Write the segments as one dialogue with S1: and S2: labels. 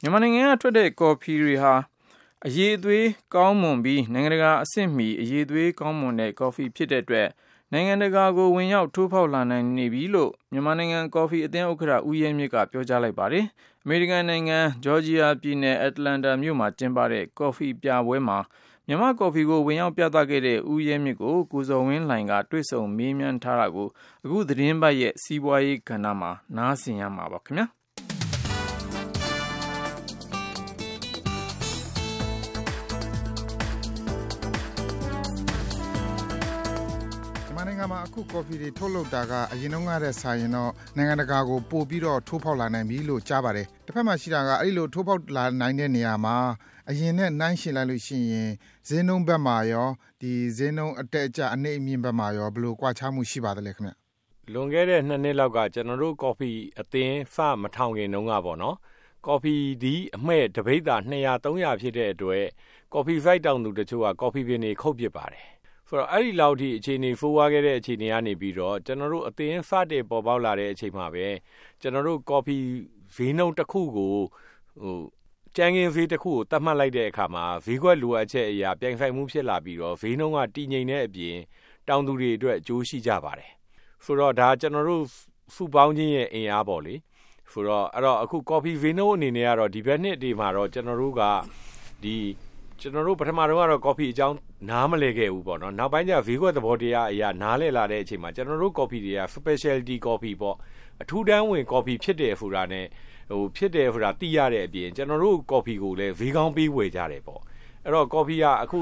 S1: မြန်မာနိုင်ငံကထွက်တဲ့ကော်ဖီတွေဟာအရည်အသွေးကောင်းမွန်ပြီးနိုင်ငံတကာအဆင့်မီအရည်အသွေးကောင်းမွန်တဲ့ကော်ဖီဖြစ်တဲ့အတွက်နိုင်ငံတကာကိုဝင်ရောက်ထိုးဖောက်လာနိုင်နေပြီလို့မြန်မာနိုင်ငံကော်ဖီအသင်းဥက္ကဋ္ဌဦးရဲမြင့်ကပြောကြားလိုက်ပါတယ်။အမေရိကန်နိုင်ငံဂျော်ဂျီယာပြည်နယ်အတ္တလန္တာမြို့မှာကျင်းပတဲ့ကော်ဖီပြပွဲမှာမြန်မာကော်ဖီကိုဝင်ရောက်ပြသခဲ့တဲ့ဦးရဲမြင့်ကိုကိုဇော်ဝင်းလှိုင်ကတွေ့ဆုံမေးမြန်းထားတာကိုအခုသတင်းပတ်ရဲ့စီးပွားရေးကဏ္ဍမှာနားဆင်ရမှာပါခင်ဗျာ။
S2: နိုင်ငံမှာ အခု ကော်ဖီတွေ ထုတ်လုပ်တာက အရင်တုန်းကတည်းကစာရင်တော့ နိုင်ငံတကာကို ပို့ပြီးတော့ ထိုးဖောက်လာနိုင်ပြီလို့ ကြားပါတယ်။တစ်ဖက်မှာရှိတာက အဲ့လို ထိုးဖောက်လာနိုင်တဲ့နေရာမှာ အရင်နဲ့ နှိုင်းယှဉ်လိုက်လို့ရှိရင် ဈေးနှုန်းဘက်မှာရောဒီဈေးနှုန်းအတက်အကျ အနှိမ့်အမြင့်ဘက်မှာရော ဘယ်လို ကွာခြားမှု ရှိပါသလဲခင်ဗျ။
S3: လွန်ခဲ့တဲ့နှစ်နှစ်လောက်က ကျွန်တော်တို့ ကော်ဖီအသင်း စမထောင်ခင်တုန်းကပေါ့နော်။ကော်ဖီဒီအမှဲ့တပိတ်တာ200 300ဖြစ်တဲ့အတွက် ကော်ဖီဖိုက်တောင်သူတချို့က ကော်ဖီပင်တွေ ခုတ်ပစ်ပါတယ် ဆိုတော့အဲ့ဒီလောက်ထိအခြေအနေဖိုးဝါးခဲ့တဲ့အခြေအနေကနေပြီးတော့ကျွန်တော်တို့အသင်းစတဲ့ပေါ်ပေါက်လာတဲ့အချိန်မှာပဲကျွန်တော်တို့ကော်ဖီဈေးနှုန်းတစ်ခုကိုဟိုကျန်းကင်းဈေးတစ်ခုကိုတတ်မှတ်လိုက်တဲ့အခါမှာဈေးကွက်လိုအပ်ချက်အရာပြိုင်ဆိုင်မှုဖြစ်လာပြီးတော့ဈေးနှုန်းကတည်ငြိမ်တဲ့အပြင်တောင်သူတွေအတွက်အကျိုးရှိကြပါတယ်ဆိုတော့ဒါကျွန်တော်တို့စုပေါင်းခြင်းရဲ့အင်အားပေါ့လေဆိုတော့အဲ့တော့အခုကော်ဖီဈေးနှုန်းအနေနဲ့ကတော့ဒီဘက်နှစ်ဒီမှာတော့ကျွန်တော်တို့ကဒီ ကျွန်တော်တို့ပထမတော့ကတော့ကော်ဖီအကြောင်းနားမလဲခဲ့ဘူးပေါ့နော်နောက်ပိုင်းကျဈေးကွက်သဘောတရားအရာနားလဲလာတဲ့အချိန်မှာကျွန်တော်တို့ကော်ဖီတွေက specialty coffee ပေါ့အထူးတန်းဝင်ကော်ဖီဖြစ်တယ်ဆိုတာနဲ့ဟိုဖြစ်တယ်ဆိုတာသိရတဲ့အပြင်ကျွန်တော်တို့ကော်ဖီကိုလည်းဈေးကောင်းပေးဝယ်ကြတယ်ပေါ့အဲ့တော့ကော်ဖီကအခု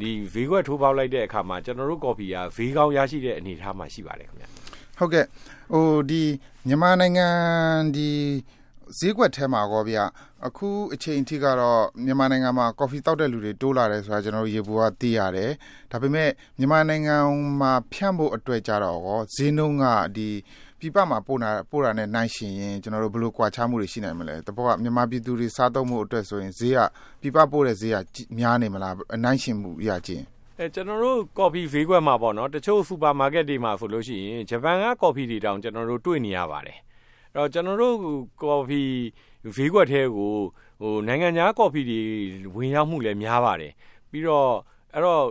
S3: ဒီဈေးကွက်ထိုးပေါက်လိုက်တဲ့အခါမှာကျွန်တော်တို့ကော်ဖီကဈေးကောင်းရရှိတဲ့အနေအထားမှာရှိပါတယ်ခင်ဗျ
S2: ဟုတ်ကဲ့ဟိုဒီမြန်မာနိုင်ငံဒီ ဈေးကွက်ထဲမှာကောဗျအခုအချိန်အထိကတော့မြန်မာနိုင်ငံမှာကော်ဖီတောက်တဲ့လူတွေတိုးလာတယ်ဆိုတာကျွန်တော်တို့ရေဘူးကသိရတယ်ဒါပေမဲ့မြန်မာနိုင်ငံမှာဖြန့်ဖို့အတွက်ကြတော့ရောဈေးနှုန်းကဒီပြပမှာပို့တာပို့တာနဲ့နိုင်ရှင်ရင်ကျွန်တော်တို့ဘယ်လိုကွာခြားမှုတွေရှိနိုင်မလဲတဘောကမြန်မာပြည်သူတွေစားသုံးမှုအတွက်ဆိုရင်ဈေးကပြပပို့တဲ့ဈေးကများနေမလားနိုင်ရှင်မှုရခြင်း
S3: အဲကျွန်တော်တို့ကော်ဖီဈေးကွက်မှာပေါ့နော်တချို့စူပါမားကတ်တွေမှာဆိုလို့ရှိရင်ဂျပန်ကကော်ဖီတွေတောင်ကျွန်တော်တို့တွေ့နေရပါတယ် တော့ကျွန်တော်တို့ကော်ဖီဈေးကွက်ထဲကိုဟိုနိုင်ငံခြားကော်ဖီတွေဝင်ရောက်မှုလည်းများပါတယ်ပြီးတော့အဲ့တော့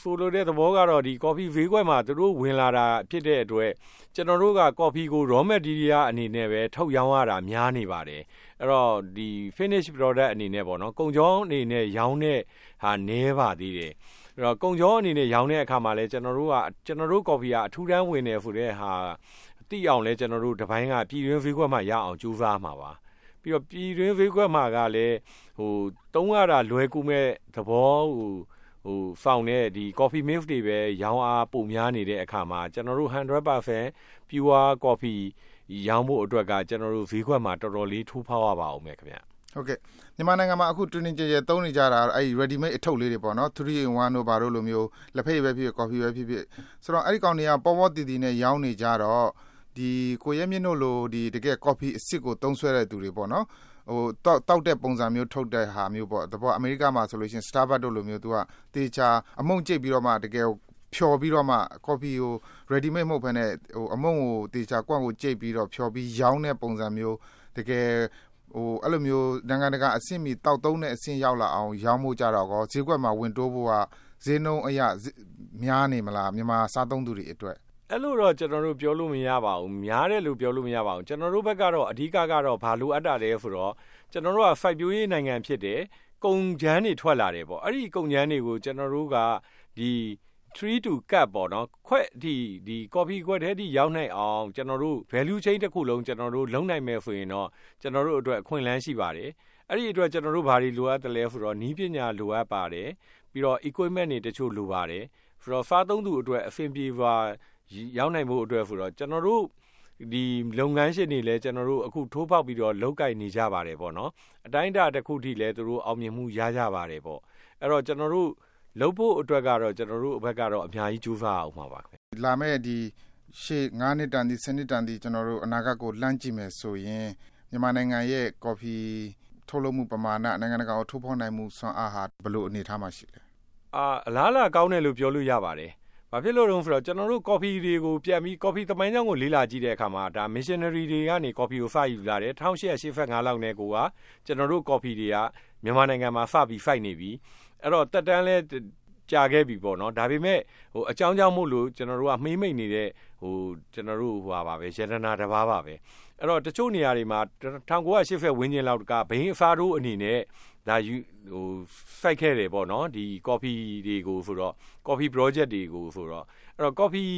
S3: ဆိုလိုတဲ့သဘောကတော့ဒီကော်ဖီဈေးကွက်မှာသူတို့ဝင်လာတာဖြစ်တဲ့အတွက်ကျွန်တော်တို့ကကော်ဖီကို raw material အနေနဲ့ပဲထုတ်ရောင်းရတာများနေပါတယ်အဲ့တော့ဒီ finish product အနေနဲ့ပေါ့နော်ကုန်ကြောင်းအနေနဲ့ရောင်းတဲ့ဟာနည်းပါသေးတယ်အဲ့တော့ကုန်ကြောအနေနဲ့ရောင်းတဲ့အခါမှာလည်းကျွန်တော်တို့ကကျွန်တော်တို့ကော်ဖီကအထူးတန်းဝင်နေဆိုတဲ့ဟာ သိအောင်လဲကျွန်တော်တို့တပိုင်းကပြည်တွင်းဈေးကွက်မှာရအောင်ကြိုးစားမှာပါပြီးတော့ပြည်တွင်းဈေးကွက်မှာကလည်းဟိုတုံးရတာလွယ်ကူမဲ့သဘောဟိုဟိုဖောင်တဲ့ဒီ coffee milk တွေပဲရောင်းအားပုံများနေတဲ့အခါမှာကျွန်တော်တို့100% pure coffee ရောင်းဖို့အတွက်ကကျွန်တော်တို့ဈေးကွက်မှာတော်တော်လေးထိုးဖောက်ရပါအောင်မယ်ခင်ဗျ
S2: ဟုတ်ကဲ့မြန်မာနိုင်ငံမှာအခုတွင်းကြဲကြဲသုံးနေကြတာအဲ့ဒီ ready made အထုပ်လေးတွေပေါ့နော်3 in 1တို့ဘာတို့လိုမျိုးလက်ဖက်ရည်ပဲဖြစ်ဖြစ် coffee ပဲဖြစ်ဖြစ်ဆိုတော့အဲ့ဒီကောင်တွေကပေါ်ပေါ်တည်တည်နဲ့ရောင်းနေကြတော့ ဒီကိုရဲမြင့်တို့လိုဒီတကယ် coffee အစ်စ်ကိုသုံးဆွဲတဲ့သူတွေပေါ့နော်ဟိုတောက်တောက်တဲ့ပုံစံမျိုးထုတ်တဲ့ဟာမျိုးပေါ့တဘောအမေရိကမှာဆိုလို့ရှိရင် Starbucks တို့လိုမျိုးသူကတေချာအမုံကျိတ်ပြီးတော့မှတကယ်ဖြော်ပြီးတော့မှ coffee ကို ready made မဟုတ်ဘဲနဲ့ဟိုအမုံကိုတေချာကွန့်ကိုကျိတ်ပြီးတော့ဖြော်ပြီးရောင်းတဲ့ပုံစံမျိုးတကယ်ဟိုအဲ့လိုမျိုးနိုင်ငံတကာအဆင့်မီတောက်သုံးတဲ့အဆင့်ရောက်လာအောင်ရောင်းဖို့ကြတော့ကောဈေးကွက်မှာဝင်တိုးဖို့ကဈေးနှုန်းအရများနေမလားမြန်မာစားသုံးသူတွေအတွက်
S3: အဲ့လိုတော့ကျွန်တော်တို့ပြောလို့မရပါဘူးများတယ်လို့ပြောလို့မရပါဘူးကျွန်တော်တို့ဘက်ကတော့အဓိကကတော့ဘာလို့အပ်တာလဲဆိုတော့ကျွန်တော်တို့ကစိုက်ပျိုးရေးနိုင်ငံဖြစ်တယ်ကုန်ချမ်းတွေထွက်လာတယ်ပေါ့အဲ့ဒီကုန်ချမ်းတွေကိုကျွန်တော်တို့ကဒီ3 to cut ပေါ့နော်ခွက်ဒီဒီ coffee ခွက်ထဲဒီရောက်နိုင်အောင်ကျွန်တော်တို့ value chain တစ်ခုလုံးကျွန်တော်တို့လုံနိုင်မယ်ဆိုရင်တော့ကျွန်တော်တို့အတွက်အခွင့်အလမ်းရှိပါတယ်အဲ့ဒီအတွက်ကျွန်တော်တို့ဘာတွေလိုအပ်တယ်လဲဆိုတော့နီးပညာလိုအပ်ပါတယ်ပြီးတော့ equipment တွေတချို့လိုပါတယ်ဆိုတော့စားသုံးသူအတွက်အဆင်ပြေပါ ရောက်နိုင်ဖို့အတွက်ဆိုတော့ကျွန်တော်တို့ဒီလုပ်ငန်းရှင်တွေလည်းကျွန်တော်တို့အခုထိုးပေါက်ပြီးတော့လောက်ကင်နေကြပါတယ်ပေါ့နော်အတိုင်းအတာတစ်ခုထိလည်းသူတို့အောင်မြင်မှုရကြပါတယ်ပေါ့အဲ့တော့ကျွန်တော်တို့လုပ်ဖို့အတွက်ကတော့ကျွန်တော်တို့အဘက်ကတော့အများကြီးကြိုးစားအောင်ပါပါခင်
S2: လာမဲ့ဒီရှေ့9နှစ်တန်ဒီ10နှစ်တန်ဒီကျွန်တော်တို့အနာဂတ်ကိုလှမ်းကြည့်မယ်ဆိုရင်မြန်မာနိုင်ငံရဲ့ကော်ဖီထုတ်လုပ်မှုပမာဏနိုင်ငံတကာကိုထိုးဖောက်နိုင်မှုစွမ်းအားဟာဘယ်လိုအနေအထားမှာရှိလဲ
S3: အာအလားအလာကောင်းတယ်လို့ပြောလို့ရပါတယ် ဘာဖြစ်လို့လဲဆိုတော့ကျွန်တော်တို့ coffee တွေကိုပြန်ပြီး coffee သမိုင်းကြောင်းကိုလေ့လာကြည့်တဲ့အခါမှာဒါ missionary တွေကနေ coffee ကိုစယူလာတယ်1885လောက်နဲ့ကိုကကျွန်တော်တို့ coffee တွေကမြန်မာနိုင်ငံမှာစပြီး fight နေပြီအဲ့တော့တက်တန်းလဲကြာခဲ့ပြီပေါ့နော်ဒါပေမဲ့ဟိုအကြောင်းကြောင့်မို့လို့ကျွန်တော်တို့ကမှိမ့်မိတ်နေတဲ့ဟိုကျွန်တော်တို့ဟိုပါပဲရတနာတစ်ပါးပါပဲအဲ့တော့တချို့နေရာတွေမှာ1980ဝန်းကျင်လောက်ကဘိန်းအဖားတို့အနေနဲ့ ဒါယူဟိုစိုက်ခဲ့တယ်ပေါ့နော်ဒီ coffee တွေကိုဆိုတော့ coffee project တွေကိုဆိုတော့အဲ့တော့ coffee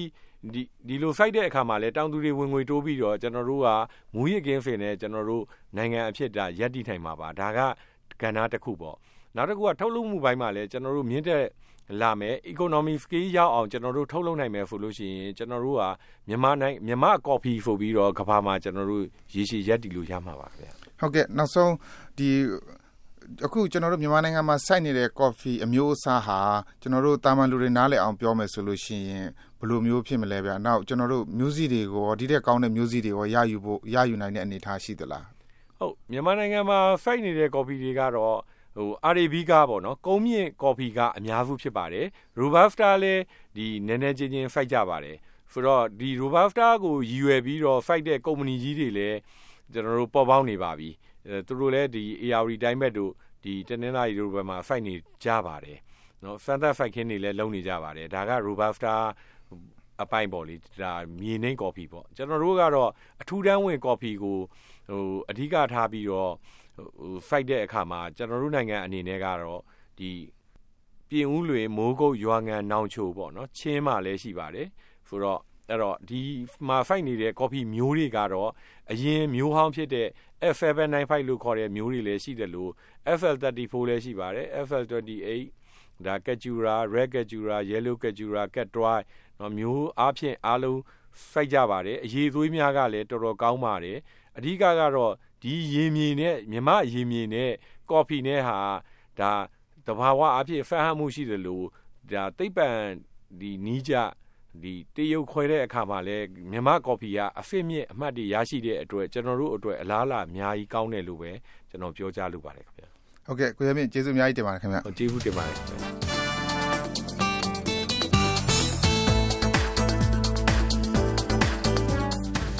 S3: ဒီဒီလို site တဲ့အခါမှာလဲတောင်သူတွေဝင်ငွေတိုးပြီးတော့ကျွန်တော်တို့ကမူရစ်ကင်းဖင်နဲ့ကျွန်တော်တို့နိုင်ငံအဖြစ်ဒါရပ်တည်နိုင်မှာပါဒါကကဏ္ဍတစ်ခုပေါ့နောက်တစ်ခုကထုတ်လုပ်မှုပိုင်းမှာလဲကျွန်တော်တို့မြင့်တဲ့လာမယ် economy scale ရောက်အောင်ကျွန်တော်တို့ထုတ်လုပ်နိုင်မယ်ဆိုလို့ရှိရင်ကျွန်တော်တို့ကမြန်မာနိုင်မြန်မာ coffee ဆိုပြီးတော့ကဘာမှာကျွန်တော်တို့ရေရှည်ရပ်တည်လို့ရမှာပါခင်ဗျ
S2: ဟုတ်ကဲ့နောက်ဆုံးဒီ အခုကျွန်တော်တို့မြန်မာနိုင်ငံမှာစိုက်နေတဲ့ coffee အမျိုးအစားဟာကျွန်တော်တို့တာမန်လူတွေနားလည်အောင်ပြောမယ်ဆိုလို့ရှိရင်ဘယ်လိုမျိုးဖြစ်မလဲဗျာနောက်ကျွန်တော်တို့မျိုးစိတွေကိုဒီတဲ့ကောင်းတဲ့မျိုးစိတွေကိုရယူဖို့ရယူနိုင်တဲ့အနေအထားရှိသလား
S3: ဟုတ်မြန်မာနိုင်ငံမှာစိုက်နေတဲ့ coffee တွေကတော့ဟို Arabica ပေါ့နော်ကုန်းမြင့် coffee ကအများစုဖြစ်ပါတယ် Robusta လည်းဒီနည်းနည်းချင်းချင်း fight ကြပါတယ်ဆိုတော့ဒီ Robusta ကိုရည်ရွယ်ပြီးတော့ fight တဲ့ company ကြီးတွေလည်းကျွန်တော်တို့ပေါ်ပေါက်နေပါပြီ သူတို့လည်းဒီ AR တိုင်းဘက်တို့ဒီတနင်္လာရီတို့ဘက်မှာ fight နေကြပါတယ်နော်စမ်းသပ် fight ခင်းတွေလည်းလုပ်နေကြပါတယ်ဒါက Robusta အပိုင်းပေါ့လေဒါမြေနှိမ့်ကော်ဖီပေါ့ကျွန်တော်တို့ကတော့အထူးတန်းဝင်ကော်ဖီကိုဟိုအဓိကထားပြီးတော့ဟို fight တဲ့အခါမှာကျွန်တော်တို့နိုင်ငံအနေနဲ့ကတော့ဒီပြင်ဦးလွင်မိုးကုတ်ရွာငံနောင်ချိုပေါ့နော်ချင်းမှလည်းရှိပါတယ်ဆိုတော့ အဲ့တော့ဒီမှာ fight နေတဲ့ coffee မျိုးတွေကတော့အရင်မျိုးဟောင်းဖြစ်တဲ့ F795 လို့ခေါ်တဲ့မျိုးတွေလည်းရှိတယ်လို့ FL34 လည်းရှိပါတယ် FL28 ဒါ Kajura Red Kajura Yellow Kajura Cat Dry နော်မျိုးအားဖြင့်အားလုံး fight ကြပါတယ်အရေးသွေးများကလည်းတော်တော်ကောင်းပါတယ်အဓိကကတော့ဒီရေမြေနဲ့မြမရေမြေနဲ့ကော်ဖီနဲ့ဟာဒါတဘာဝအဖြစ်ဖန်ဟမှုရှိတယ်လို့ဒါသိပ္ပံဒီနီးကြ ဒီတရုတ်ခွဲတဲ့အခါမှာလဲမြန်မာကော်ဖီကအဖစ်မြင့်အမှတ်တွေရရှိတဲ့အတွက်ကျွန်တော်တို့အတွက်အလားအလာအများကြီးကောင်းတယ်လို့ပဲကျွန်တော်ပြောကြားလိုပါတယ်ခင်ဗျာ
S2: ဟုတ်ကဲ့ကိုရမြင့်ကျေးဇူးအများကြီးတင်ပါတယ်ခင်ဗျာ
S3: ကျေးဇူးတင်ပါတယ်ခင်ဗျာ